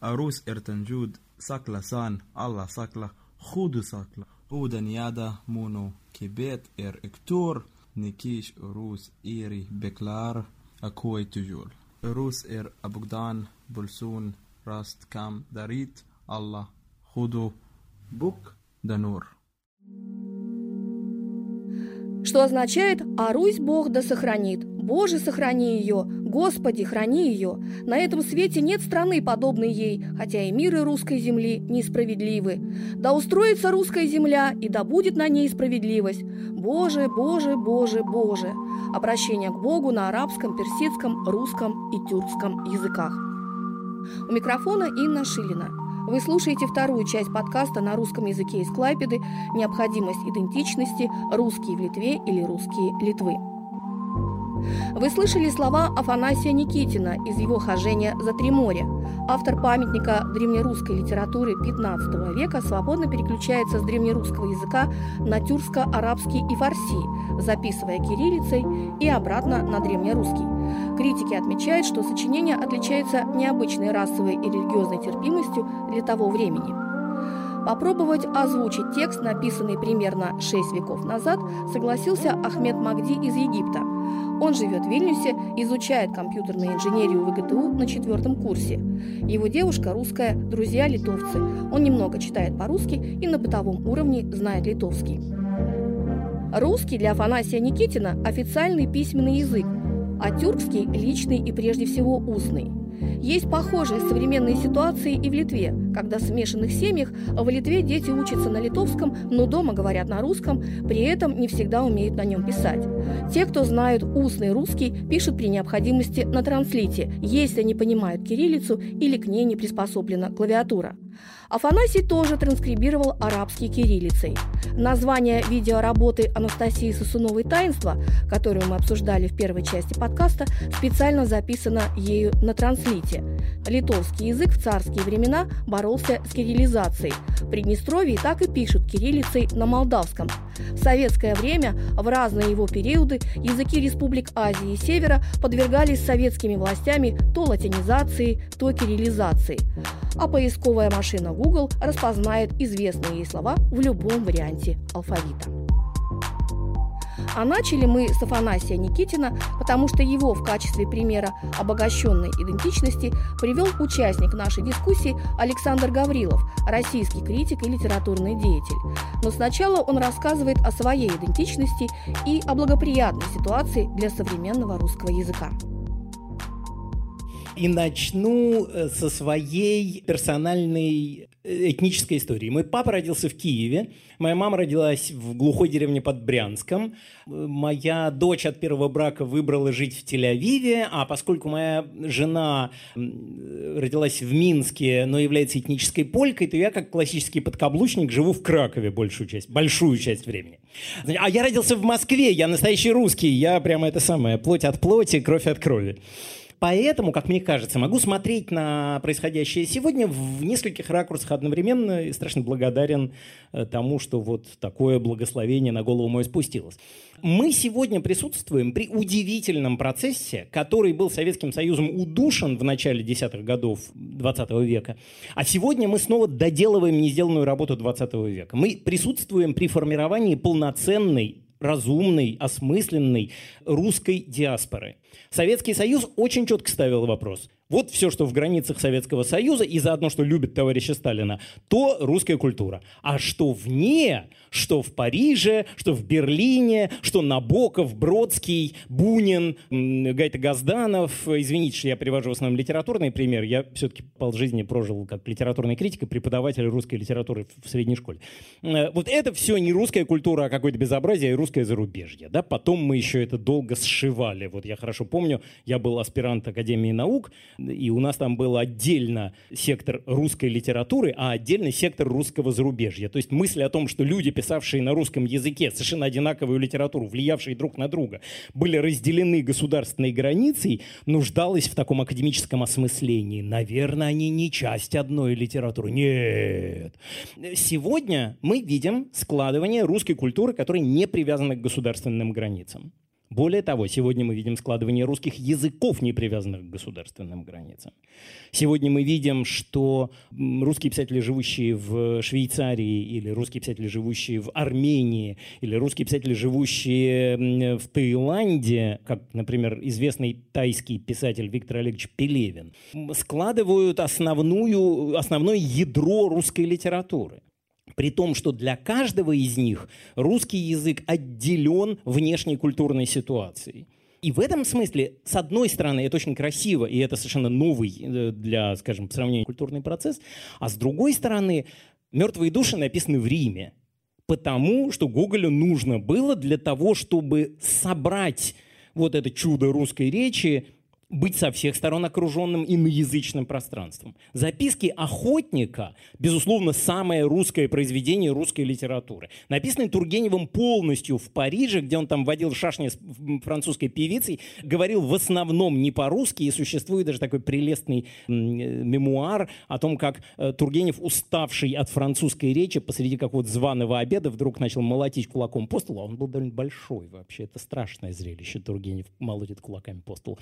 Arus ertanjud sakla san Allah sakla khudu sakla Udan yada muno kibet er ektor nikish Rus iri beklar akoy tujul Rus er abugdan bulsun rast kam darit Allah khudu бук Данур. Что означает «А Русь Бог да сохранит». Боже, сохрани ее, Господи, храни ее. На этом свете нет страны, подобной ей, хотя и миры русской земли несправедливы. Да устроится русская земля, и да будет на ней справедливость. Боже, Боже, Боже, Боже. Обращение к Богу на арабском, персидском, русском и тюркском языках. У микрофона Инна Шилина. Вы слушаете вторую часть подкаста на русском языке из Клайпеды «Необходимость идентичности. Русские в Литве или русские Литвы». Вы слышали слова Афанасия Никитина из его «Хожения за три моря». Автор памятника древнерусской литературы XV века свободно переключается с древнерусского языка на тюркско-арабский и фарси, записывая кириллицей и обратно на древнерусский. Критики отмечают, что сочинение отличается необычной расовой и религиозной терпимостью для того времени. Попробовать озвучить текст, написанный примерно 6 веков назад, согласился Ахмед Магди из Египта. Он живет в Вильнюсе, изучает компьютерную инженерию в ИГТУ на четвертом курсе. Его девушка русская, друзья литовцы. Он немного читает по-русски и на бытовом уровне знает литовский. Русский для Афанасия Никитина – официальный письменный язык, а тюркский – личный и прежде всего устный. Есть похожие современные ситуации и в Литве, когда в смешанных семьях в Литве дети учатся на литовском, но дома говорят на русском, при этом не всегда умеют на нем писать. Те, кто знают устный русский, пишут при необходимости на транслите, если не понимают кириллицу или к ней не приспособлена клавиатура. Афанасий тоже транскрибировал арабский кириллицей. Название видеоработы Анастасии Сосуновой «Таинство», которую мы обсуждали в первой части подкаста, специально записано ею на транслите. Литовский язык в царские времена боролся с кириллизацией. В Приднестровье так и пишут кириллицей на молдавском. В советское время, в разные его периоды, языки республик Азии и Севера подвергались советскими властями то латинизации, то кириллизации. А поисковая машина Google распознает известные ей слова в любом варианте алфавита. А начали мы с Афанасия Никитина, потому что его в качестве примера обогащенной идентичности привел участник нашей дискуссии Александр Гаврилов, российский критик и литературный деятель. Но сначала он рассказывает о своей идентичности и о благоприятной ситуации для современного русского языка. И начну э, со своей персональной этнической истории. Мой папа родился в Киеве, моя мама родилась в глухой деревне под Брянском. Моя дочь от первого брака выбрала жить в Тель-Авиве, а поскольку моя жена родилась в Минске, но является этнической полькой, то я как классический подкаблучник живу в Кракове большую часть, большую часть времени. А я родился в Москве, я настоящий русский, я прямо это самое, плоть от плоти, кровь от крови. Поэтому, как мне кажется, могу смотреть на происходящее сегодня в нескольких ракурсах одновременно и страшно благодарен э, тому, что вот такое благословение на голову мою спустилось. Мы сегодня присутствуем при удивительном процессе, который был Советским Союзом удушен в начале десятых годов 20 века, а сегодня мы снова доделываем не сделанную работу 20 века. Мы присутствуем при формировании полноценной разумной, осмысленной русской диаспоры. Советский Союз очень четко ставил вопрос. Вот все, что в границах Советского Союза, и заодно, что любит товарища Сталина, то русская культура. А что вне, что в Париже, что в Берлине, что Набоков, Бродский, Бунин, Гайта Газданов. Извините, что я привожу в основном литературный пример. Я все-таки полжизни прожил как литературный критик и преподаватель русской литературы в средней школе. Э, вот это все не русская культура, а какое-то безобразие, а русское зарубежье. Да? Потом мы еще это долго сшивали. Вот я хорошо помню, я был аспирант Академии наук, и у нас там был отдельно сектор русской литературы, а отдельный сектор русского зарубежья. То есть мысль о том, что люди, писавшие на русском языке совершенно одинаковую литературу, влиявшие друг на друга, были разделены государственной границей, нуждалась в таком академическом осмыслении. Наверное, они не часть одной литературы. Нет. Сегодня мы видим складывание русской культуры, которая не привязана к государственным границам. Более того, сегодня мы видим складывание русских языков, не привязанных к государственным границам. Сегодня мы видим, что русские писатели, живущие в Швейцарии, или русские писатели, живущие в Армении, или русские писатели, живущие в Таиланде, как, например, известный тайский писатель Виктор Олегович Пелевин, складывают основную, основное ядро русской литературы. При том, что для каждого из них русский язык отделен внешней культурной ситуацией. И в этом смысле, с одной стороны, это очень красиво, и это совершенно новый э, для, скажем, сравнения культурный процесс, а с другой стороны, «Мертвые души» написаны в Риме, потому что Гоголю нужно было для того, чтобы собрать вот это чудо русской речи быть со всех сторон окруженным иноязычным пространством. Записки охотника, безусловно, самое русское произведение русской литературы. Написанное Тургеневым полностью в Париже, где он там водил шашни с французской певицей, говорил в основном не по-русски, и существует даже такой прелестный мемуар о том, как э, Тургенев, уставший от французской речи, посреди какого-то званого обеда вдруг начал молотить кулаком по столу, а он был довольно большой вообще. Это страшное зрелище, Тургенев молотит кулаками по столу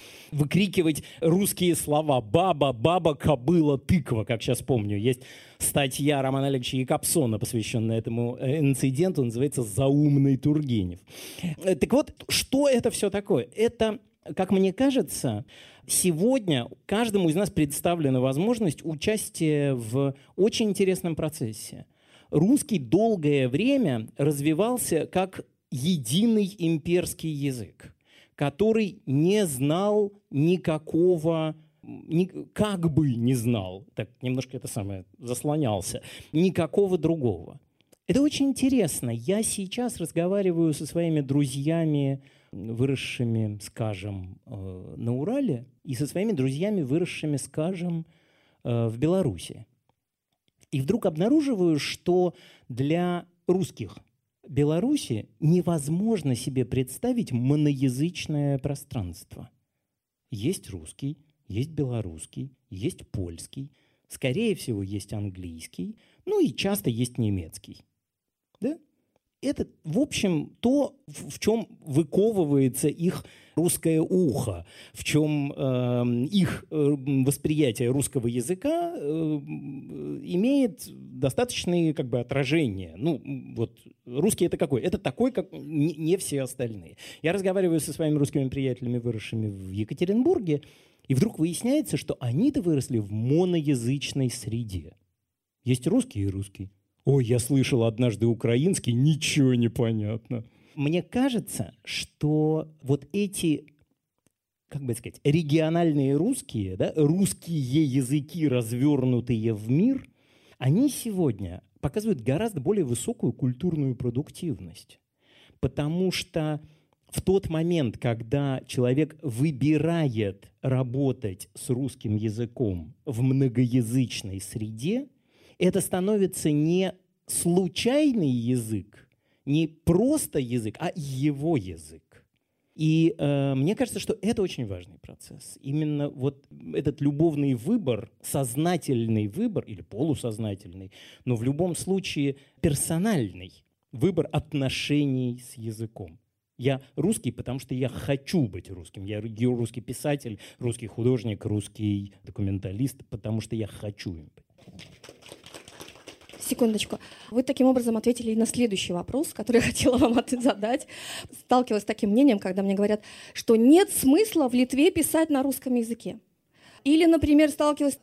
выкрикивать русские слова. Баба, баба, кобыла, тыква, как сейчас помню. Есть статья Романа Олеговича Якобсона, посвященная этому э, инциденту, называется «Заумный Тургенев». Э, так вот, что это все такое? Это, как мне кажется, сегодня каждому из нас представлена возможность участия в очень интересном процессе. Русский долгое время развивался как единый имперский язык который не знал никакого ни, как бы не знал, так немножко это самое заслонялся, никакого другого. Это очень интересно. Я сейчас разговариваю со своими друзьями, выросшими, скажем, э, на Урале, и со своими друзьями, выросшими, скажем, э, в Беларуси. И вдруг обнаруживаю, что для русских Беларуси невозможно себе представить моноязычное пространство. Есть русский, есть белорусский, есть польский, скорее всего, есть английский, ну и часто есть немецкий. Это, в общем, то, в чем выковывается их русское ухо, в чем э, их восприятие русского языка э, имеет достаточные как бы отражения. Ну, вот русский это какой? Это такой, как не, не все остальные. Я разговариваю со своими русскими приятелями, выросшими в Екатеринбурге, и вдруг выясняется, что они-то выросли в моноязычной среде. Есть русский и русский. Ой, я слышал однажды украинский, ничего не понятно. Мне кажется, что вот эти как бы сказать, региональные русские, да, русские языки, развернутые в мир, они сегодня показывают гораздо более высокую культурную продуктивность. Потому что в тот момент, когда человек выбирает работать с русским языком в многоязычной среде, это становится не случайный язык, не просто язык, а его язык. И э, мне кажется, что это очень важный процесс. Именно вот этот любовный выбор, сознательный выбор или полусознательный, но в любом случае персональный выбор отношений с языком. Я русский, потому что я хочу быть русским. Я русский писатель, русский художник, русский документалист, потому что я хочу им быть. Секундочку. Вы таким образом ответили на следующий вопрос, который я хотела вам задать. Сталкивалась с таким мнением, когда мне говорят, что нет смысла в Литве писать на русском языке. Или, например, сталкивалась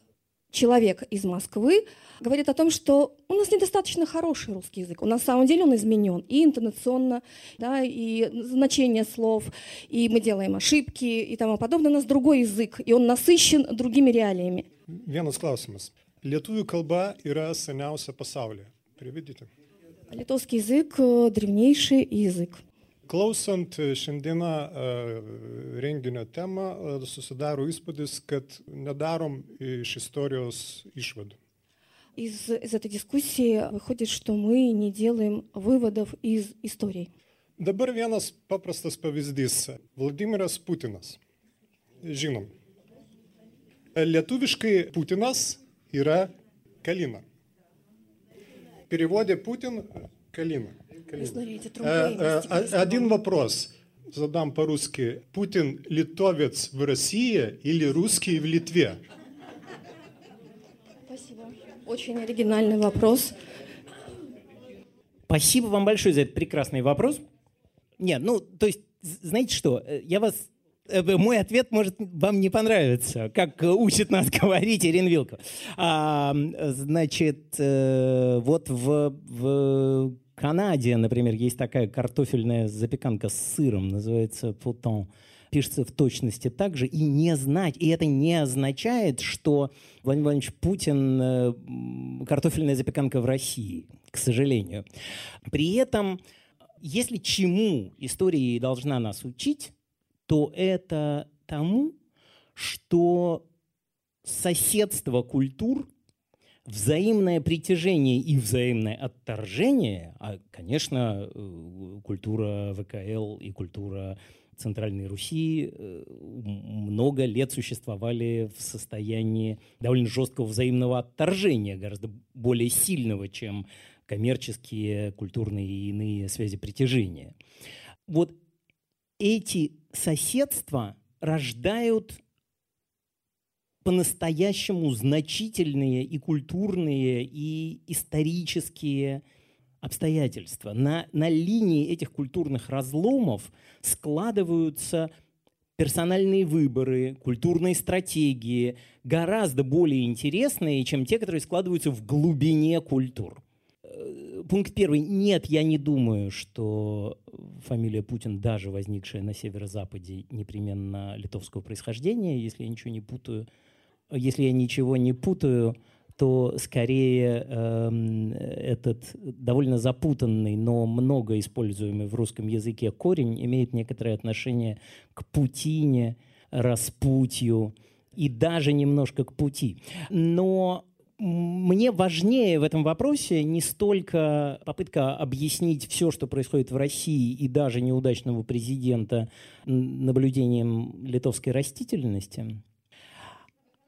человек из Москвы, говорит о том, что у нас недостаточно хороший русский язык. У нас на самом деле он изменен и интонационно, да, и значение слов, и мы делаем ошибки и тому подобное. У нас другой язык, и он насыщен другими реалиями. Vienas klausimas. Lietuvių kalba yra seniausia pasaulyje. Приведите. Литовский язык – древнейший язык. Klausant šiandieną renginio temą, susidaro įspūdis, kad nedarom iš istorijos išvadų. Из, из этой дискуссии выходит, что мы не делаем выводов из истории. Dabar vienas paprastas pavyzdys. Vladimiras Putinas. Žinom. Lietuviškai Putinas yra Kalina. Переводе Путин – Калина. Калина. Один вопрос. задам по-русски. Путин литовец в России или русский в Литве? Спасибо. Очень оригинальный вопрос. Спасибо вам большое за этот прекрасный вопрос. Нет, ну, то есть, знаете что, э, я вас э, мой ответ может вам не понравиться, как учит нас говорить Ирина Вилкова. А, значит, э, вот в, в Канаде, например, есть такая картофельная запеканка с сыром, называется футон. Пишется в точности так же, и не знать, и это не означает, что Владимир Владимирович Путин э, картофельная запеканка в России, к сожалению. При этом, если чему история должна нас учить, то это тому, что соседство культур – взаимное притяжение и взаимное отторжение, а, конечно, э, культура ВКЛ и культура Центральной Руси э, много лет существовали в состоянии довольно жесткого взаимного отторжения, гораздо более сильного, чем коммерческие, культурные и иные связи притяжения. Вот эти соседства рождают по-настоящему значительные и культурные, и исторические обстоятельства. На, на линии этих культурных разломов складываются персональные выборы, культурные стратегии, гораздо более интересные, чем те, которые складываются в глубине культур. Пункт первый. Нет, я не думаю, что фамилия Путин, даже возникшая на северо-западе, непременно литовского происхождения, если я ничего не путаю если я ничего не путаю, то скорее э, этот довольно запутанный, но много используемый в русском языке корень имеет некоторое отношение к Путине, распутью и даже немножко к пути. Но мне важнее в этом вопросе не столько попытка объяснить все, что происходит в России, и даже неудачного президента наблюдением литовской растительности,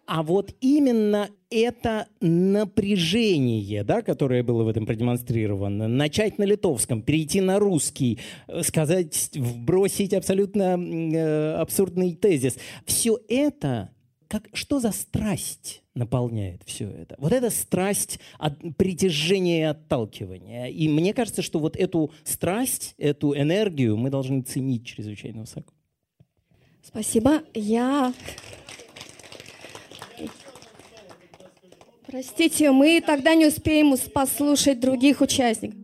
а вот именно это напряжение, да, которое было в этом продемонстрировано, начать на литовском, перейти на русский, э, сказать, вбросить абсолютно э, абсурдный тезис, все это как, что за страсть наполняет все это? Вот эта страсть от притяжения и отталкивания. И мне кажется, что вот эту страсть, эту энергию мы должны ценить чрезвычайно высоко. Спасибо. Я Простите, мы тогда не успеем послушать других участников.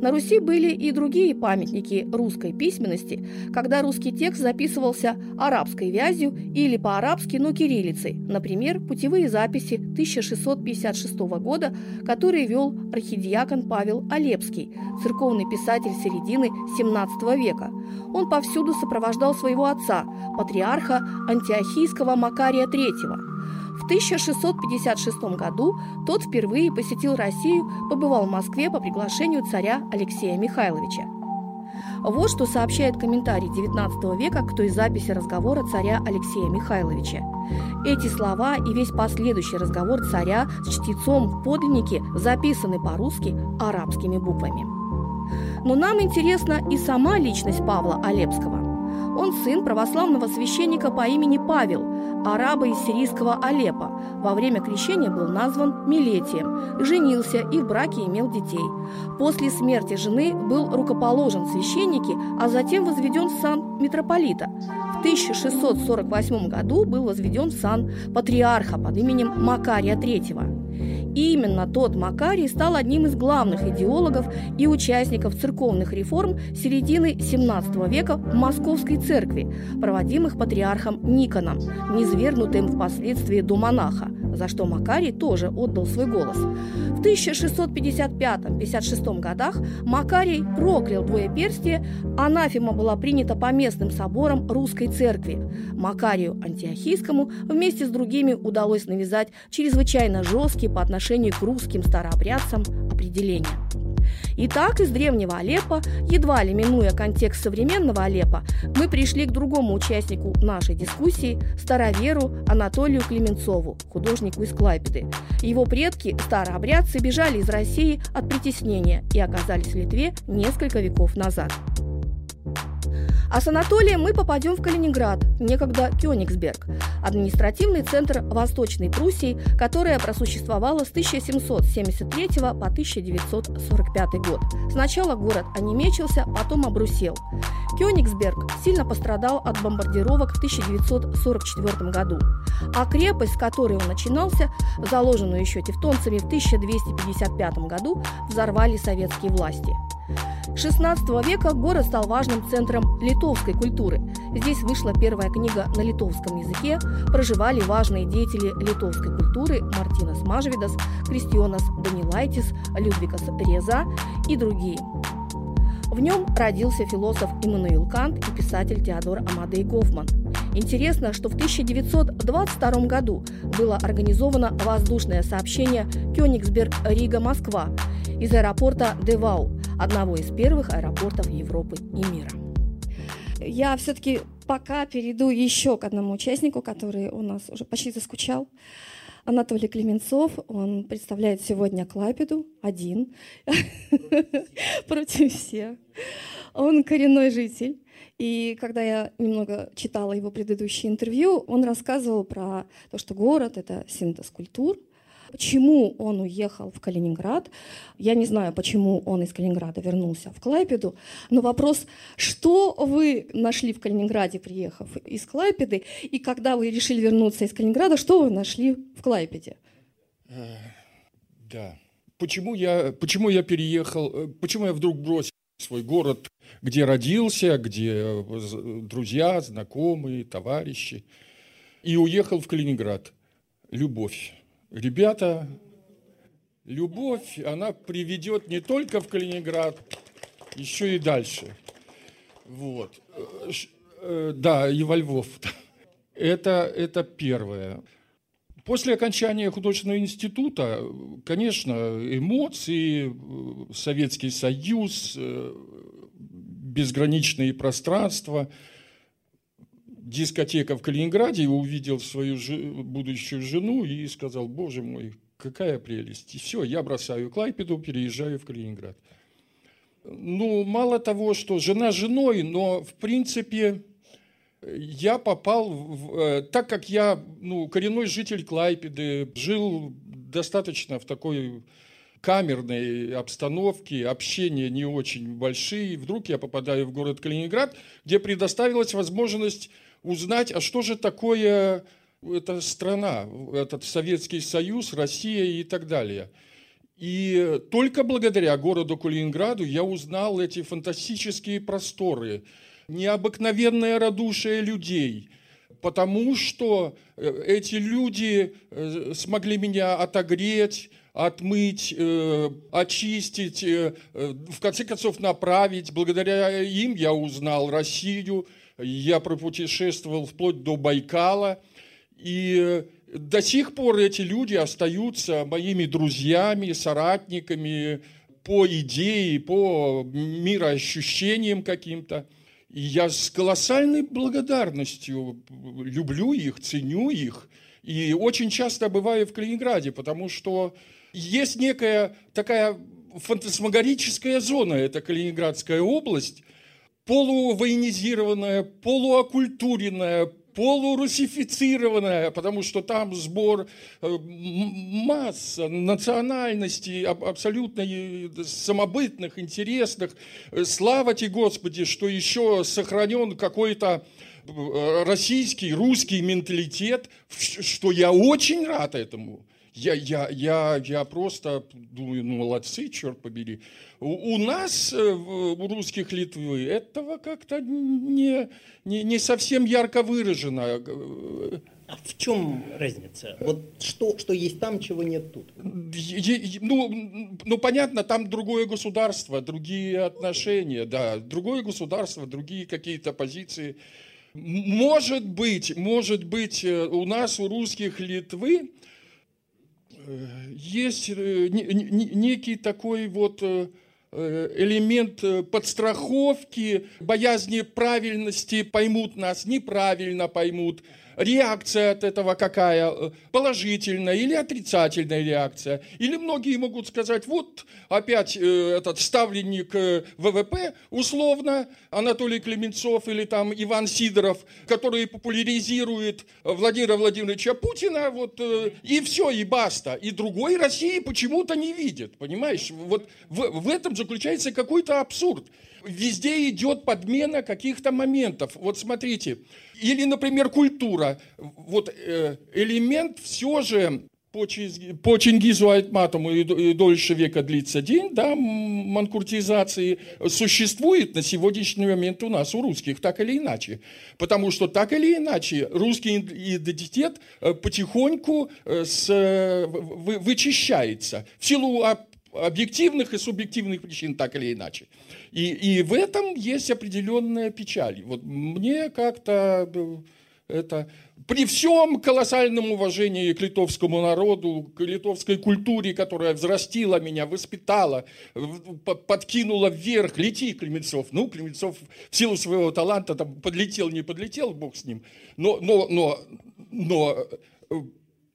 На Руси были и другие памятники русской письменности, когда русский текст записывался арабской вязью или по-арабски, но кириллицей. Например, путевые записи 1656 года, которые вел архидиакон Павел Олепский, церковный писатель середины XVII века. Он повсюду сопровождал своего отца, патриарха антиохийского Макария III – в 1656 году тот впервые посетил Россию, побывал в Москве по приглашению царя Алексея Михайловича. Вот что сообщает комментарий XIX века к той записи разговора царя Алексея Михайловича. Эти слова и весь последующий разговор царя с чтецом в подлиннике записаны по-русски арабскими буквами. Но нам интересна и сама личность Павла Олепского. Он сын православного священника по имени Павел, араба из сирийского Алеппо. Во время крещения был назван Милетием, женился и в браке имел детей. После смерти жены был рукоположен священники, а затем возведен сан митрополита. В 1648 году был возведен сан патриарха под именем Макария III. И именно тот Макарий стал одним из главных идеологов и участников церковных реформ середины XVII века в Московской церкви, проводимых патриархом Никоном, низвергнутым впоследствии до монаха за что Макарий тоже отдал свой голос. В 1655-56 годах Макарий проклял двоеперстие, анафема была принята по местным соборам русской церкви. Макарию Антиохийскому вместе с другими удалось навязать чрезвычайно жесткие по отношению к русским старообрядцам определения. Итак, из древнего Алеппо, едва ли минуя контекст современного Алеппо, мы пришли к другому участнику нашей дискуссии, староверу Анатолию Клеменцову, художнику из Клайпеды. Его предки, старообрядцы, бежали из России от притеснения и оказались в Литве несколько веков назад. А с Анатолием мы попадем в Калининград, некогда Кёнигсберг, административный центр Восточной Пруссии, которая просуществовала с 1773 по 1945 год. Сначала город онемечился, потом обрусел. Кёнигсберг сильно пострадал от бомбардировок в 1944 году, а крепость, с которой он начинался, заложенную еще тевтонцами в 1255 году, взорвали советские власти. XVI века город стал важным центром литовской культуры. Здесь вышла первая книга на литовском языке, проживали важные деятели литовской культуры Мартинас Мажвидас, Кристионас Данилайтис, Людвигас Реза и другие. В нем родился философ Иммануил Кант и писатель Теодор Амадей Гофман. Интересно, что в 1922 году было организовано воздушное сообщение Кёнигсберг-Рига-Москва из аэропорта Девау, одного из первых аэропортов Европы и мира. Я все-таки пока перейду еще к одному участнику, который у нас уже почти заскучал. Анатолий Клеменцов, он представляет сегодня Клайпеду один против всех. Он коренной житель. И когда я немного читала его предыдущее интервью, он рассказывал про то, что город — это синтез культур, Почему он уехал в Калининград? Я не знаю, почему он из Калининграда вернулся в Клайпеду, но вопрос, что вы нашли в Калининграде, приехав из Клайпеды, и когда вы решили вернуться из Калининграда, что вы нашли в Клайпеде? Э, да. Почему я, почему я переехал, э, почему я вдруг бросил свой город, где родился, где э, друзья, знакомые, товарищи, и уехал в Калининград? Любовь. Ребята, любовь, она приведет не только в Калининград, еще и дальше. Вот. Э, да, и во Львов. Это, это первое. После окончания художественного института, конечно, эмоции, Советский Союз, э, безграничные пространства – дискотека в Калининграде, и увидел свою будущую жену и сказал, боже мой, какая прелесть. И все, я бросаю Клайпеду, переезжаю в Калининград. Ну, мало того, что жена женой, но в принципе я попал, в, э, так как я ну, коренной житель Клайпеды, жил достаточно в такой камерной обстановке, общения не очень большие. Вдруг я попадаю в город Калининград, где предоставилась возможность узнать, а что же такое эта страна, этот Советский Союз, Россия и так далее. И только благодаря городу Калининграду я узнал эти фантастические просторы, необыкновенное радушие людей, потому что э, эти люди э, смогли меня отогреть, отмыть, э, очистить, в конце концов направить. Благодаря им я узнал Россию, я пропутешествовал вплоть до Байкала, и до сих пор эти люди остаются моими друзьями, соратниками по идее, по мироощущениям каким-то. И я с колоссальной благодарностью люблю их, ценю их. И очень часто бываю в Калининграде, потому что есть некая такая фантасмагорическая зона, это Калининградская область, полувоенизированная, полуокультуренная, полурусифицированная, потому что там сбор э, масса национальностей, абсолютно самобытных, интересных. Слава тебе, Господи, что еще сохранен какой-то э, российский, русский менталитет, что я очень рад этому. Я, я, я, я просто думаю, ну молодцы, черт побери. У, у нас, э, у русских Литвы, этого как-то не, не, не совсем ярко выражено. А в чем разница? Вот что, что есть там, чего нет тут? Ну, ну, понятно, там другое государство, другие отношения, да, другое государство, другие какие-то позиции. Может быть, может быть, э, у нас, у русских Литвы, есть э, некий такой вот э, элемент э, подстраховки, боязни правильности, поймут нас, неправильно поймут. Реакция от этого какая, э, положительная или отрицательная реакция. Или многие могут сказать, вот опять э, этот ставленник э, ВВП, условно, Анатолий Клеменцов или там Иван Сидоров, который популяризирует Владимира Владимировича Путина, вот, и все, и баста. И другой России почему-то не видит, понимаешь? Вот в, в этом заключается какой-то абсурд везде идет подмена каких-то моментов. Вот смотрите, или, например, культура. Вот э, элемент все же по, по Чингизу Айтматому и, и дольше века длится день, да, манкуртизации существует на сегодняшний момент у нас, у русских, так или иначе. Потому что так или иначе русский идентитет э, потихоньку э, с, вычищается в силу объективных и субъективных причин, так или иначе. И, и в этом есть определенная печаль. Вот мне как-то это при всем колоссальном уважении к литовскому народу, к литовской культуре, которая взрастила меня, воспитала, подкинула вверх, лети, Клеменцов. Ну, Клеменцов в силу своего таланта там подлетел, не подлетел, бог с ним. Но, но, но, но э,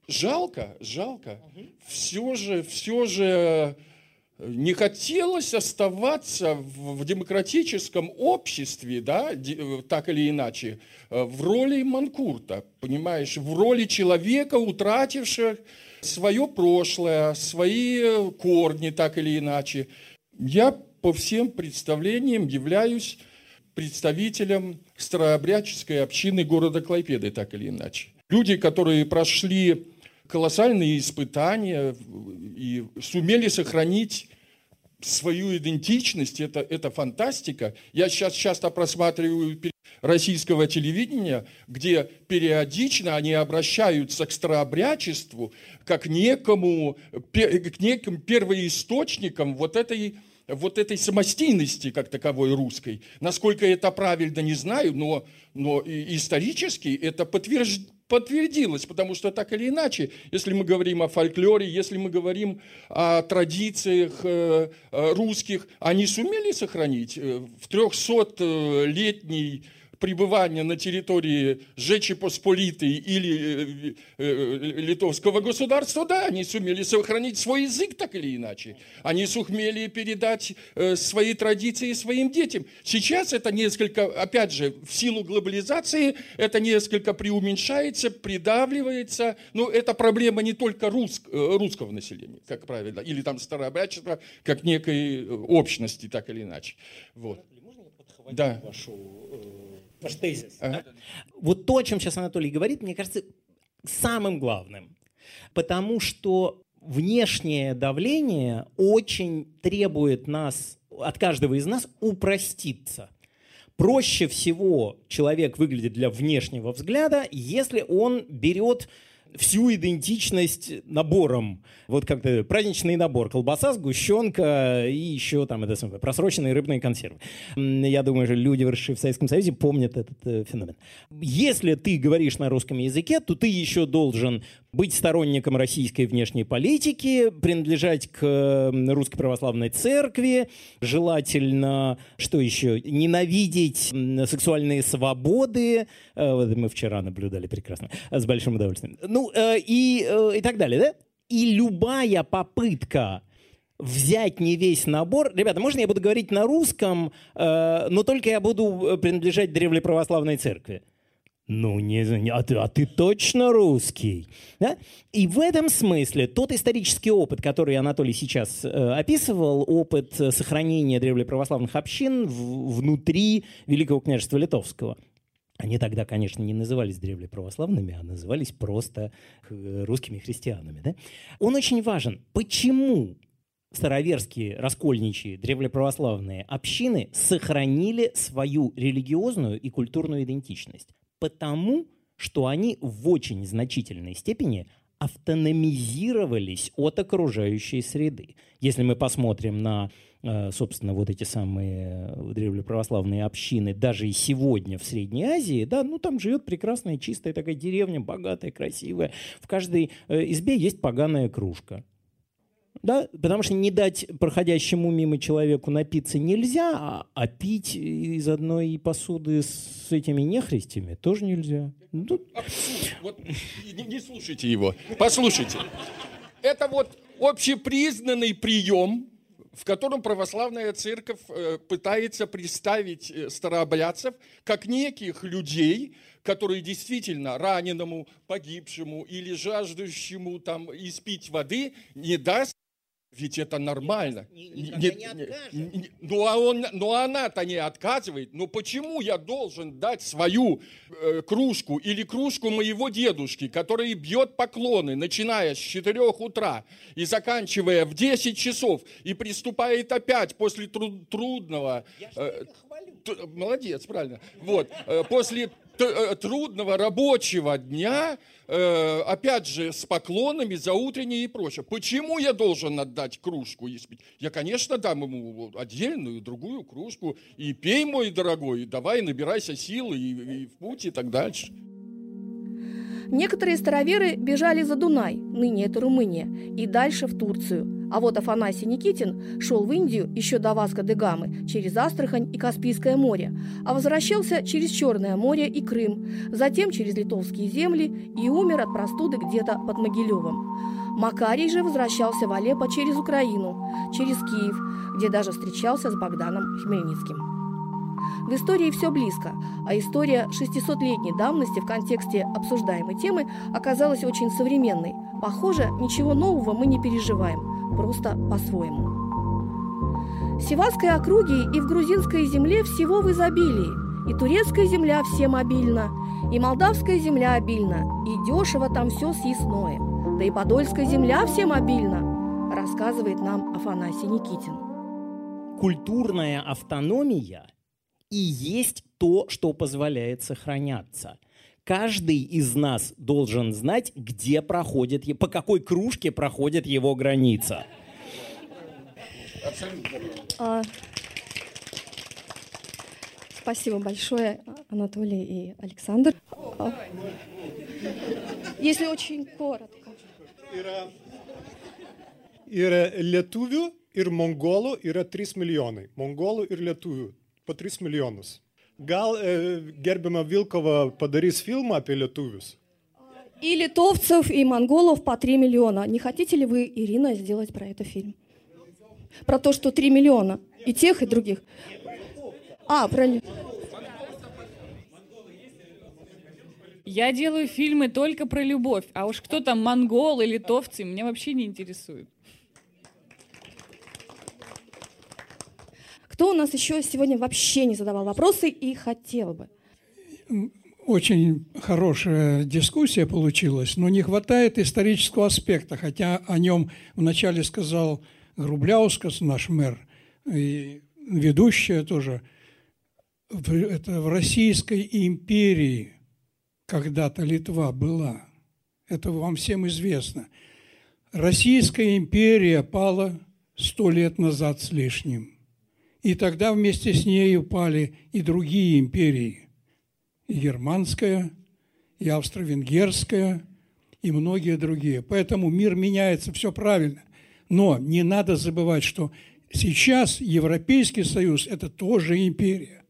жалко, жалко. Все же, все же не хотелось оставаться в демократическом обществе, да, э, так или иначе, э, в роли Манкурта, понимаешь, в роли человека, утратившего свое прошлое, свои корни, так или иначе. Я по всем представлениям являюсь представителем старообрядческой общины города Клайпеды, так или иначе. Люди, которые прошли колоссальные испытания и сумели сохранить свою идентичность, это, это фантастика. Я сейчас часто просматриваю российского телевидения, где периодично они обращаются к старообрядчеству как некому, к неким первоисточникам вот этой вот этой самостийности как таковой русской. Насколько это правильно, не знаю, но, но исторически это подтверждено подтвердилось, потому что так или иначе, если мы говорим о фольклоре, если мы говорим о традициях э, э, русских, они сумели сохранить э, в 300-летний пребывания на территории Жечи Посполитой или э, э, литовского государства, да, они сумели сохранить свой язык так или иначе. Они сумели передать э, свои традиции своим детям. Сейчас это несколько, опять же, в силу глобализации, это несколько преуменьшается, придавливается. Но это проблема не только рус, русского населения, как правило, или там старообрядчества, как некой общности, так или иначе. Вот. да. вашу ваш тезис. Ага. Да? Вот то, о чем сейчас Анатолий говорит, мне кажется, самым главным. Потому что внешнее давление очень требует нас, от каждого из нас, упроститься. Проще всего человек выглядит для внешнего взгляда, если он берет всю идентичность набором. Вот как-то праздничный набор. Колбаса, сгущенка и еще там это самое, просроченные рыбные консервы. Я думаю, что люди, выросшие в Советском Союзе, помнят этот э, феномен. Если ты говоришь на русском языке, то ты еще должен быть сторонником российской внешней политики, принадлежать к русской православной церкви, желательно, что еще, ненавидеть сексуальные свободы. Э, вот мы вчера наблюдали прекрасно, с большим удовольствием. Ну, э, и, э, и так далее, да? И любая попытка взять не весь набор. Ребята, можно я буду говорить на русском, но только я буду принадлежать древле православной церкви? Ну, не, а, ты, а ты точно русский. Да? И в этом смысле тот исторический опыт, который Анатолий сейчас э, описывал, опыт сохранения древлеправославных общин в, внутри Великого княжества Литовского, они тогда, конечно, не назывались древлеправославными, а назывались просто русскими христианами. Да? Он очень важен. Почему староверские, раскольничьи, древлеправославные общины сохранили свою религиозную и культурную идентичность? Потому, что они в очень значительной степени автономизировались от окружающей среды. Если мы посмотрим на, э, собственно, вот эти самые древлеправославные общины, даже и сегодня в Средней Азии, да, ну там живет прекрасная чистая такая деревня, богатая, красивая. В каждой э, избе есть поганая кружка. Да, потому что не дать проходящему мимо человеку напиться нельзя, а, а пить из одной посуды с этими нехристями тоже нельзя. Ну, Вот, не, не слушайте его. Послушайте. Это вот общепризнанный прием, в котором православная церковь э, пытается представить э, старообрядцев как неких людей, которые действительно раненому, погибшему или жаждущему там испить воды не даст ведь это нормально. Никогда не откажет. не- ну, а он, ну, она-то не отказывает. Ну, почему я должен дать свою э, кружку или кружку моего дедушки, который бьет поклоны, начиная с 4 утра и заканчивая в 10 часов, и приступает опять после тру- трудного... э, т- молодец, правильно. Вот. э, после трудного рабочего дня, э, опять же, с поклонами за утреннее и прочее. Почему я должен отдать кружку? Я, конечно, дам ему отдельную, другую кружку. И пей, мой дорогой, давай, набирайся силы, и, и в путь, и так дальше. Некоторые староверы бежали за Дунай, ныне это Румыния, и дальше в Турцию. А вот Афанасий Никитин шел в Индию еще до Васка де Гамы через Астрахань и Каспийское море, а возвращался через Черное море и Крым, затем через литовские земли и умер от простуды где-то под Могилевым. Макарий же возвращался в Алеппо через Украину, через Киев, где даже встречался с Богданом Хмельницким. В истории все близко, а история 600-летней давности в контексте обсуждаемой темы оказалась очень современной. Похоже, ничего нового мы не переживаем, просто по-своему. Севастской округе и в грузинской земле всего в изобилии. И турецкая земля всем обильна, и молдавская земля обильна, и дешево там все съестное. Да и подольская земля всем обильна, рассказывает нам Афанасий Никитин. культурная автономия и есть то, что позволяет сохраняться. Каждый из нас должен знать, где проходит, по какой кружке проходит его граница. А, Спасибо большое, Анатолий и Александр. А, Если очень коротко. Yra, yra lietuvių ir mongolų yra 3 milijonai. Mongolų ir lietuvių po 3 milijonus. Gal e, gerbiama Vilkova padarys filmą apie lietuvius? И литовцев, и монголов по 3 миллиона. Не хотите ли вы, Ирина, сделать про это фильм? Про то, что 3 миллиона. И тех, и других. А, про... Я делаю фильмы только про любовь, а уж кто там монголы, литовцы, меня вообще не интересует. Кто у нас еще сегодня вообще не задавал вопросы и хотел бы? Очень хорошая дискуссия получилась, но не хватает исторического аспекта, хотя о нем вначале сказал Грубляускас, наш мэр, и ведущая тоже. Это в Российской империи когда-то Литва была. Это вам всем известно. Российская империя пала сто лет назад с лишним. И тогда вместе с ней упали и другие империи – и германская, и австро-венгерская, и многие другие. Поэтому мир меняется, все правильно. Но не надо забывать, что сейчас Европейский Союз – это тоже империя.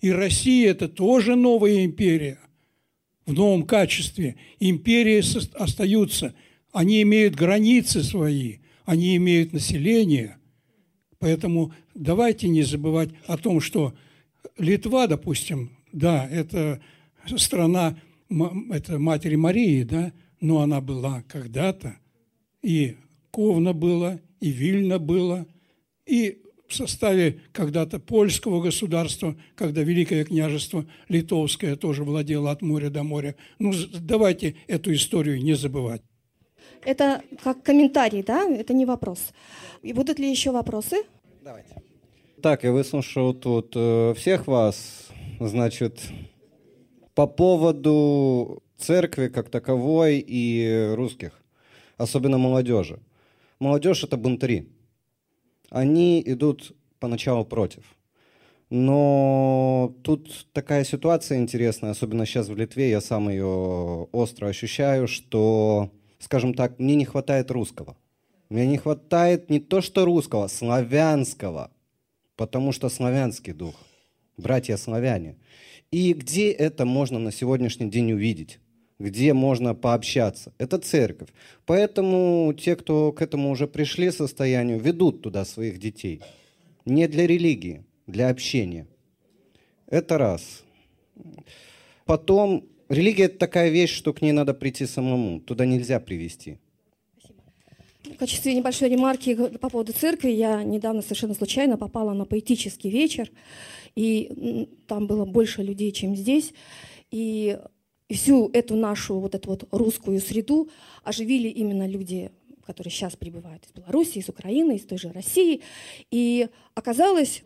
И Россия – это тоже новая империя в новом качестве. Империи остаются, они имеют границы свои, они имеют население. Поэтому давайте не забывать о том, что Литва, допустим, да, это страна это Матери Марии, да, но она была когда-то, и Ковна было, и Вильна было, и в составе когда-то польского государства, когда Великое княжество Литовское тоже владело от моря до моря. Ну, давайте эту историю не забывать. Это как комментарий, да? Это не вопрос. И будут ли еще вопросы? Так, я выслушал тут э, всех вас, значит, по поводу церкви как таковой и русских, особенно молодежи. Молодежь – это бунтари. Они идут поначалу против. Но тут такая ситуация интересная, особенно сейчас в Литве, я сам ее остро ощущаю, что, скажем так, мне не хватает русского. Мне не хватает не то что русского, славянского, потому что славянский дух, братья славяне. И где это можно на сегодняшний день увидеть? Где можно пообщаться? Это церковь. Поэтому те, кто к этому уже пришли состоянию, ведут туда своих детей. Не для религии, для общения. Это раз. Потом, религия – это такая вещь, что к ней надо прийти самому. Туда нельзя привести. В качестве небольшой ремарки по поводу церкви, я недавно совершенно случайно попала на поэтический вечер, и там было больше людей, чем здесь. И всю эту нашу вот эту вот русскую среду оживили именно люди, которые сейчас прибывают из Беларуси, из Украины, из той же России. И оказалось,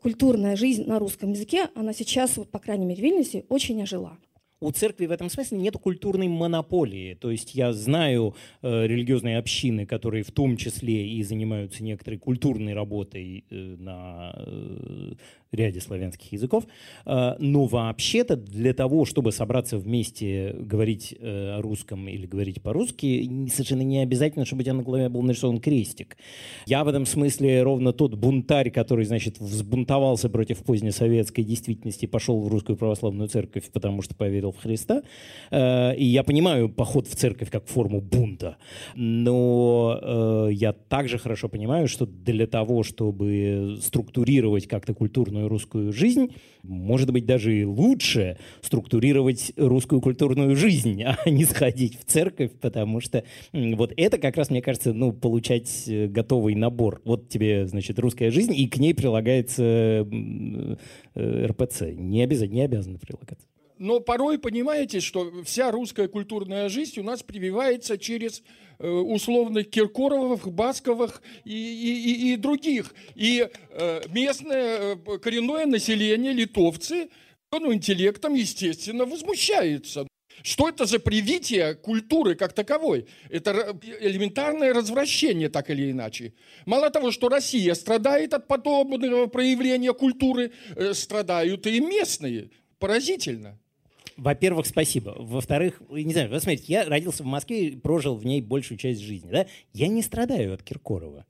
культурная жизнь на русском языке, она сейчас, вот, по крайней мере, в Вильнюсе, очень ожила у церкви в этом смысле нет культурной монополии. То есть я знаю э, религиозные общины, которые в том числе и занимаются некоторой культурной работой э, на э, ряде славянских языков. Э, но вообще-то для того, чтобы собраться вместе, говорить э, о русском или говорить по-русски, совершенно не обязательно, чтобы у тебя на голове был нарисован крестик. Я в этом смысле ровно тот бунтарь, который, значит, взбунтовался против позднесоветской действительности, пошел в русскую православную церковь, потому что поверил в Христа. Э, и я понимаю поход в церковь как форму бунта. Но я также хорошо понимаю, что для того, чтобы структурировать как-то культурную культурную русскую жизнь, может быть, даже и лучше структурировать русскую культурную жизнь, а не сходить в церковь, потому что вот это как раз, мне кажется, ну, получать э, готовый набор. Вот тебе, значит, русская жизнь, и к ней прилагается э, РПЦ. Не обязательно, не обязаны прилагаться. Но порой понимаете, что вся русская культурная жизнь у нас прививается через э, условных Киркоровых, Басковых и, и, и, и других. И э, местное э, коренное население, литовцы, ну, интеллектом, естественно, возмущается. Что это за привитие культуры как таковой? Это элементарное развращение, так или иначе. Мало того, что Россия страдает от подобного проявления культуры, страдают и местные. Поразительно. Во-первых, спасибо. Во-вторых, не знаю, вы смотрите, я родился в Москве и прожил в ней большую часть жизни. Да? Я не страдаю от Киркорова.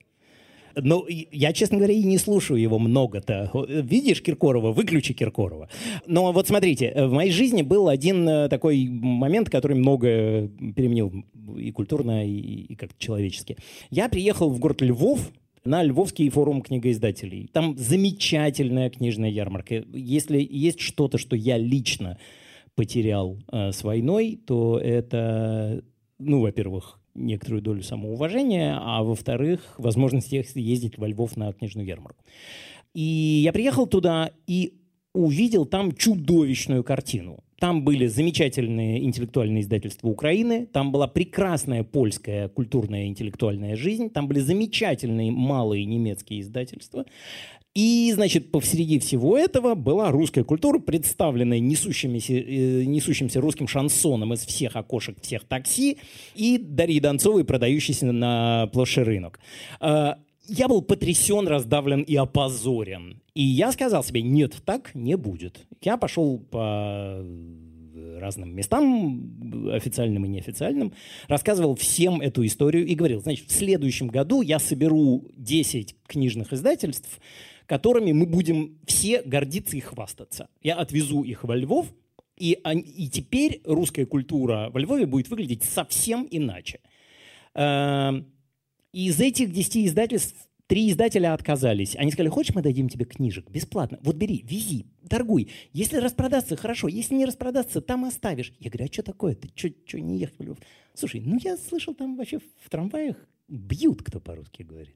Но я, честно говоря, и не слушаю его много-то. Видишь Киркорова, выключи Киркорова. Но вот смотрите, в моей жизни был один э, такой момент, который много переменил и культурно, и, и как-то человечески. Я приехал в город Львов, на Львовский форум книгоиздателей. Там замечательная книжная ярмарка. Если есть что-то, что я лично потерял э, с войной, то это, ну, во-первых, некоторую долю самоуважения, а во-вторых, возможность ездить во Львов на книжную ярмарку. И я приехал туда и увидел там чудовищную картину. Там были замечательные интеллектуальные издательства Украины, там была прекрасная польская культурная интеллектуальная жизнь, там были замечательные малые немецкие издательства. И, значит, посреди всего этого была русская культура, представленная несущимся, э, несущимся русским шансоном из всех окошек всех такси и Дарьей Донцовой, продающейся на площади рынок. А, я был потрясен, раздавлен и опозорен. И я сказал себе, нет, так не будет. Я пошел по разным местам, официальным и неофициальным, рассказывал всем эту историю и говорил, значит, в следующем году я соберу 10 книжных издательств, которыми мы будем все гордиться и хвастаться. Я отвезу их во Львов, и, они, и теперь русская культура во Львове будет выглядеть совсем иначе. Эм, из этих 10 издательств Три издателя отказались. Они сказали, хочешь, мы дадим тебе книжек бесплатно? Вот бери, вези, торгуй. Если распродаться, хорошо. Если не распродаться, там оставишь. Я говорю, а что такое? Ты что не ехал? Слушай, ну я слышал, там вообще в трамваях бьют, кто по-русски говорит.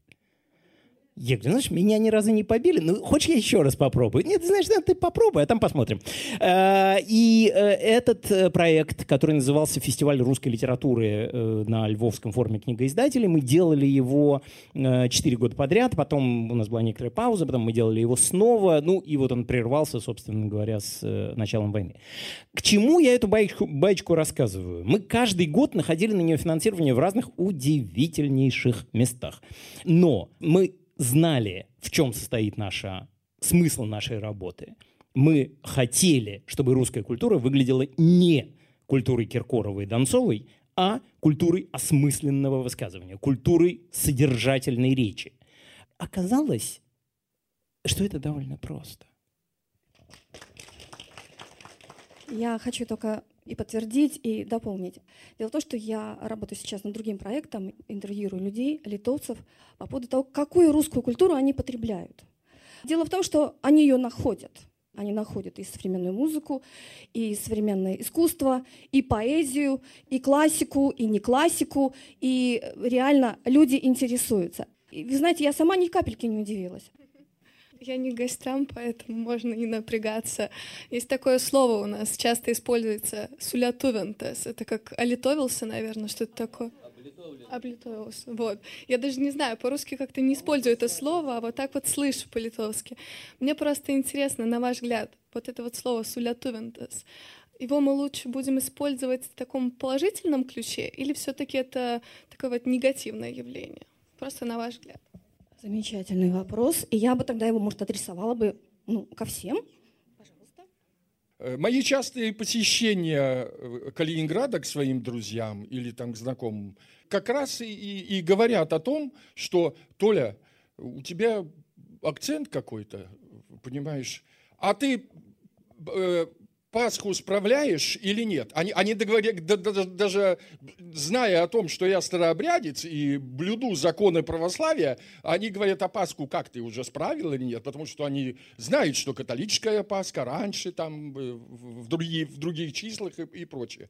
Я говорю, знаешь, меня ни разу не побили, ну, хочешь я еще раз попробую? Нет, знаешь, да, ты попробуй, а там посмотрим. Э, и э, этот э, проект, который назывался «Фестиваль русской литературы» на Львовском форуме книгоиздателей, мы делали его 4 года подряд, потом у нас была некоторая пауза, потом мы делали его снова, ну, и вот он прервался, собственно говоря, с началом войны. К чему я эту баечку, баечку рассказываю? Мы каждый год находили на нее финансирование в разных удивительнейших местах. Но мы знали, в чем состоит наша, смысл нашей работы. Мы хотели, чтобы русская культура выглядела не культурой Киркоровой и Донцовой, а культурой осмысленного высказывания, культурой содержательной речи. Оказалось, что это довольно просто. Я хочу только и подтвердить, и дополнить. Дело в том, что я работаю сейчас над другим проектом, интервьюирую людей, литовцев, по поводу того, какую русскую культуру они потребляют. Дело в том, что они ее находят. Они находят и современную музыку, и современное искусство, и поэзию, и классику, и не классику, и реально люди интересуются. И, вы знаете, я сама ни капельки не удивилась. Я не гостям, поэтому можно не напрягаться. Есть такое слово у нас, часто используется «сулятувентес». Это как «олитовился», наверное, что это такое? Облитовился. Вот. Я даже не знаю, по-русски как-то не использую это слово, а вот так вот слышу по-литовски. Мне просто интересно, на ваш взгляд, вот это вот слово «сулятувентес», его мы лучше будем использовать в таком положительном ключе или все-таки это такое вот негативное явление? Просто на ваш взгляд. Замечательный вопрос. И я бы тогда его, может, адресовала бы ну, ко всем. Э, мои частые посещения э, Калининграда к своим друзьям или там к знакомым как раз и, и, и говорят о том, что, Толя, у тебя акцент какой-то, понимаешь, а ты э, Пасху справляешь или нет? Они, они договорят, да, да, даже зная о том, что я старообрядец и блюду законы православия, они говорят, а Пасху как ты уже справил или нет? Потому что они знают, что католическая Пасха раньше, там, э, в, другие, в других числах и, и прочее.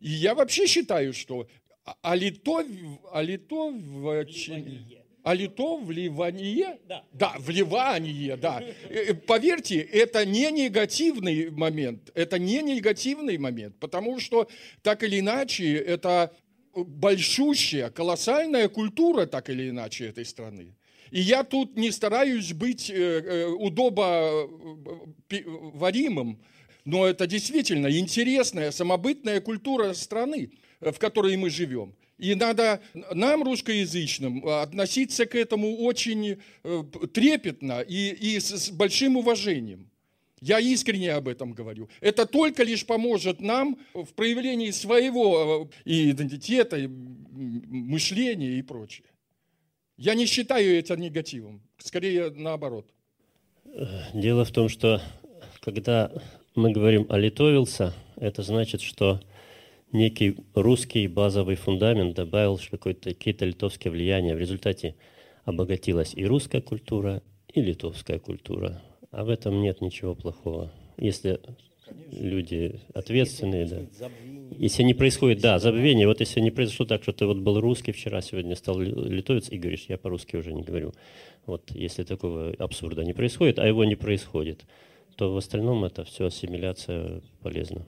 И я вообще считаю, что а лито, а лито в... Вливание? Да. да, вливание, да. Э, э, поверьте, это не негативный момент, это не негативный момент, потому что так или иначе это большущая, колоссальная культура, так или иначе, этой страны. И я тут не стараюсь быть э, удобоваримым, но это действительно интересная, самобытная культура страны, в которой мы живем. И надо нам, русскоязычным, относиться к этому очень э, трепетно и, и с большим уважением. Я искренне об этом говорю. Это только лишь поможет нам в проявлении своего э, идентитета, мышления и прочее. Я не считаю это негативом, скорее наоборот. Дело в том, что когда мы говорим «олитовился», это значит, что некий русский базовый фундамент добавил какие-то литовские влияния. В результате обогатилась и русская культура, и литовская культура. А в этом нет ничего плохого. Если люди ответственные, да. Если не происходит, да, забвение, вот если не произошло так, что ты вот был русский вчера, сегодня стал литовец и говоришь, я по-русски уже не говорю. Вот если такого абсурда не происходит, а его не происходит, то в остальном это все ассимиляция полезна.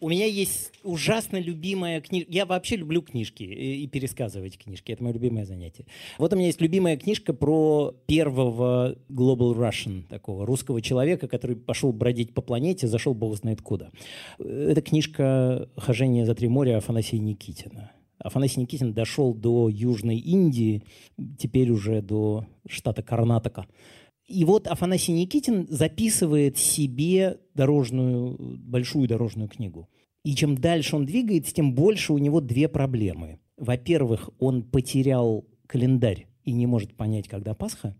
У меня есть ужасно любимая книжка. Я вообще люблю книжки и пересказывать книжки. Это мое любимое занятие. Вот у меня есть любимая книжка про первого Global Russian, такого русского человека, который пошел бродить по планете, зашел бог знает куда. Это книжка «Хожение за три моря» Афанасия Никитина. Афанасий Никитин дошел до Южной Индии, теперь уже до штата Карнатока. И вот Афанасий Никитин записывает себе дорожную, большую дорожную книгу. И чем дальше он двигается, тем больше у него две проблемы. Во-первых, он потерял календарь и не может понять, когда Пасха.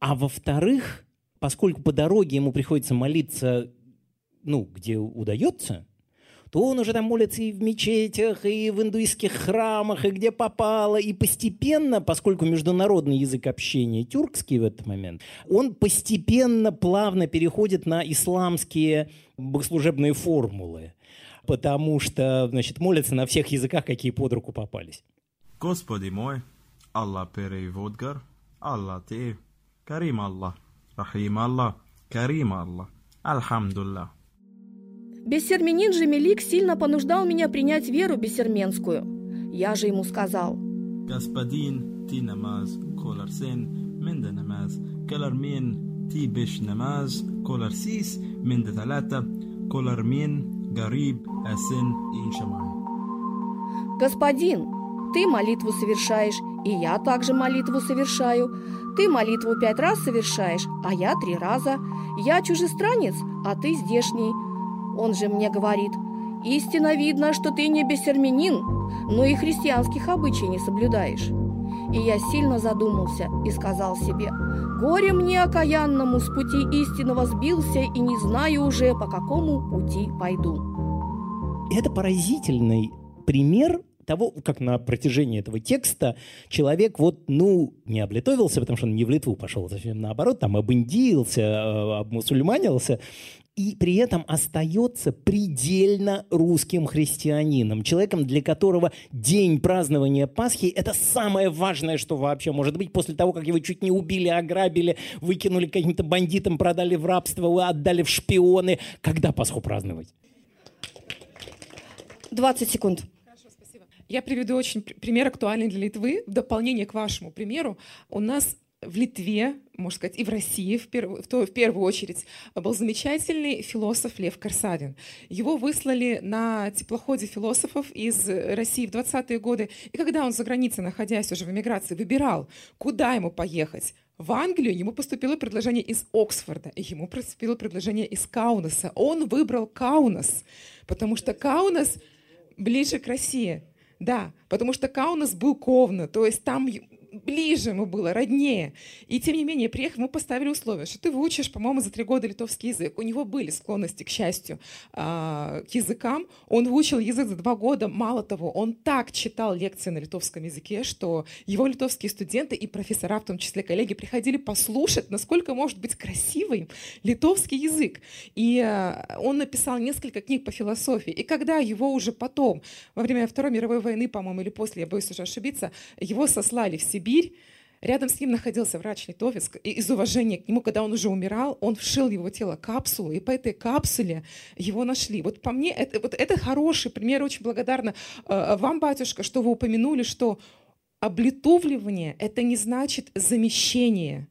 А во-вторых, поскольку по дороге ему приходится молиться, ну, где удается, то он уже там молится и в мечетях, и в индуистских храмах, и где попало. И постепенно, поскольку международный язык общения тюркский в этот момент, он постепенно, плавно переходит на исламские богослужебные формулы. Потому что, значит, молятся на всех языках, какие под руку попались. Господи мой, Аллах переводгар, Аллах ты, Карим Аллах, Рахим Аллах, Карим Аллах, Альхамдуллах. Бессерменин же Мелик сильно понуждал меня принять веру бессерменскую. Я же ему сказал. Господин, ти намаз, колар сен, менда намаз, колар мин, ти беш намаз, колар сис, менда талата, колар мин, гариб, асен, иншамай. Господин, ты молитву совершаешь, и я также молитву совершаю. Ты молитву пять раз совершаешь, а я три раза. Я чужестранец, а ты здешний. Он же мне говорит, Истинно видно, что ты не бессерменин, но и христианских обычаев не соблюдаешь. И я сильно задумался и сказал себе, «Горе мне окаянному с пути истинного сбился и не знаю уже, по какому пути пойду». Это поразительный пример того, как на протяжении этого текста человек вот, ну, не облитовился, потому что он не в Литву пошел, совсем наоборот, там обиндился, э, обмусульманился, и при этом остается предельно русским христианином, человеком, для которого день празднования Пасхи – это самое важное, что вообще может быть, после того, как его чуть не убили, ограбили, выкинули каким-то бандитам, продали в рабство, отдали в шпионы. Когда Пасху праздновать? 20 секунд. Я приведу очень пример актуальный для Литвы. В дополнение к вашему примеру, у нас в Литве, можно сказать, и в России в, перв... в, то, в первую очередь был замечательный философ Лев Корсавин. Его выслали на теплоходе философов из России в 20-е годы. И когда он за границей, находясь уже в эмиграции, выбирал, куда ему поехать, в Англию ему поступило предложение из Оксфорда, ему поступило предложение из Каунаса. Он выбрал Каунас, потому что Каунас ближе к России. Да, потому что Каунас был ковно, то есть там ближе ему было, роднее. И тем не менее, приехав, мы поставили условие, что ты выучишь, по-моему, за три года литовский язык. У него были склонности, к счастью, а, к языкам. Он выучил язык за два года. Мало того, он так читал лекции на литовском языке, что его литовские студенты и профессора, в том числе коллеги, приходили послушать, насколько может быть красивый литовский язык. И а, он написал несколько книг по философии. И когда его уже потом, во время Второй мировой войны, по-моему, или после, я боюсь уже ошибиться, его сослали в Сибирь, Сибирь. Рядом с ним находился врач-литовец. И из уважения к нему, когда он уже умирал, он вшил его тело капсулу, и по этой капсуле его нашли. Вот по мне, это, вот это хороший пример. Очень благодарна э, вам, батюшка, что вы упомянули, что облитовливание — это не значит замещение.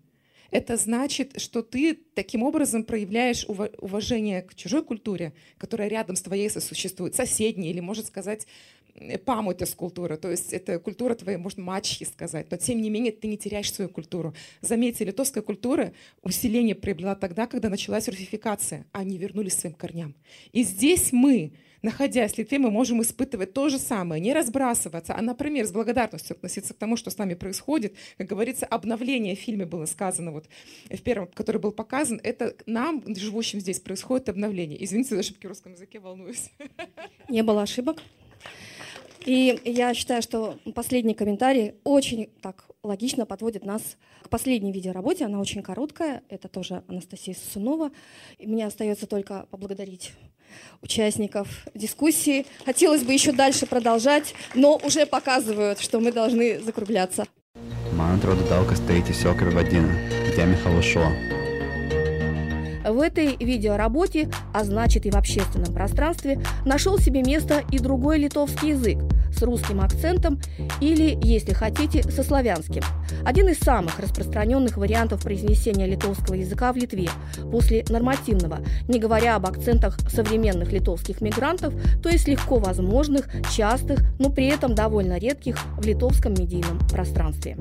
Это значит, что ты таким образом проявляешь уважение к чужой культуре, которая рядом с твоей сосуществует, соседней, или, может сказать, памятес культура, то есть это культура твоей, можно мачхи сказать, но тем не менее ты не теряешь свою культуру. Заметьте, литовская культура усиление приобрела тогда, когда началась русификация, а они вернулись к своим корням. И здесь мы, находясь в Литве, мы можем испытывать то же самое, не разбрасываться, а, например, с благодарностью относиться к тому, что с нами происходит. Как говорится, обновление в фильме было сказано, вот в первом, который был показан, это нам, живущим здесь, происходит обновление. Извините за ошибки в русском языке, волнуюсь. Не было ошибок. И я считаю, что последний комментарий очень так логично подводит нас к последней видеоработе. Она очень короткая. Это тоже Анастасия Сусунова. И мне остается только поблагодарить участников дискуссии. Хотелось бы еще дальше продолжать, но уже показывают, что мы должны закругляться. Man atrodo daug kas teicis Jokra vadina, где Михаила Шо. В этой видеоработе, а значит и в общественном пространстве, нашел себе место и другой литовский язык с русским акцентом или, если хотите, со славянским. Один из самых распространенных вариантов произнесения литовского языка в Литве после нормативного, не говоря об акцентах современных литовских мигрантов, то есть легко возможных, частых, но при этом довольно редких в литовском медийном пространстве.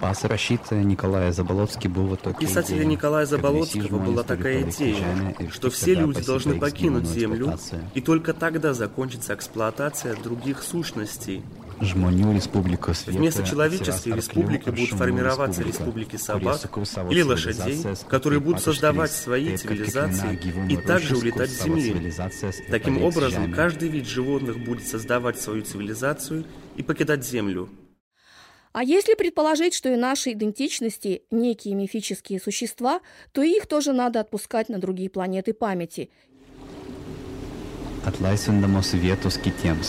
Пасаращица Николая Заболоцкий был в итоге Писателя Николая Заболоцкого была такая идея, что все люди должны покинуть Землю, и только тогда закончится эксплуатация других сущностей. Вместо человеческой республики будут формироваться республики собак или лошадей, которые будут создавать свои цивилизации и также улетать с Земли. Таким образом, каждый вид животных будет создавать свою цивилизацию и покидать Землю. А если предположить, что и наши идентичности – некие мифические существа, то их тоже надо отпускать на другие планеты памяти.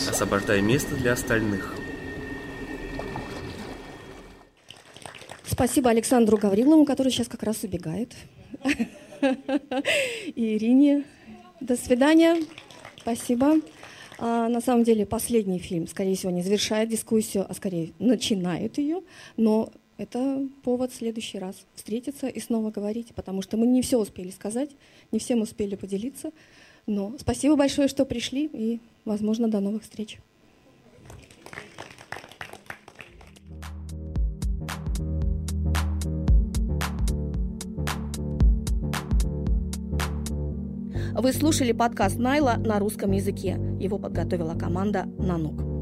Освобождая место для остальных. Спасибо Александру Гаврилову, который сейчас как раз убегает. И Ирине. До свидания. Спасибо. А, на самом деле последний фильм, скорее всего, не завершает дискуссию, а скорее начинает ее, но это повод в следующий раз встретиться и снова говорить, потому что мы не все успели сказать, не всем успели поделиться. Но спасибо большое, что пришли, и, возможно, до новых встреч. Вы слушали подкаст Найла на русском языке. Его подготовила команда «Нанук».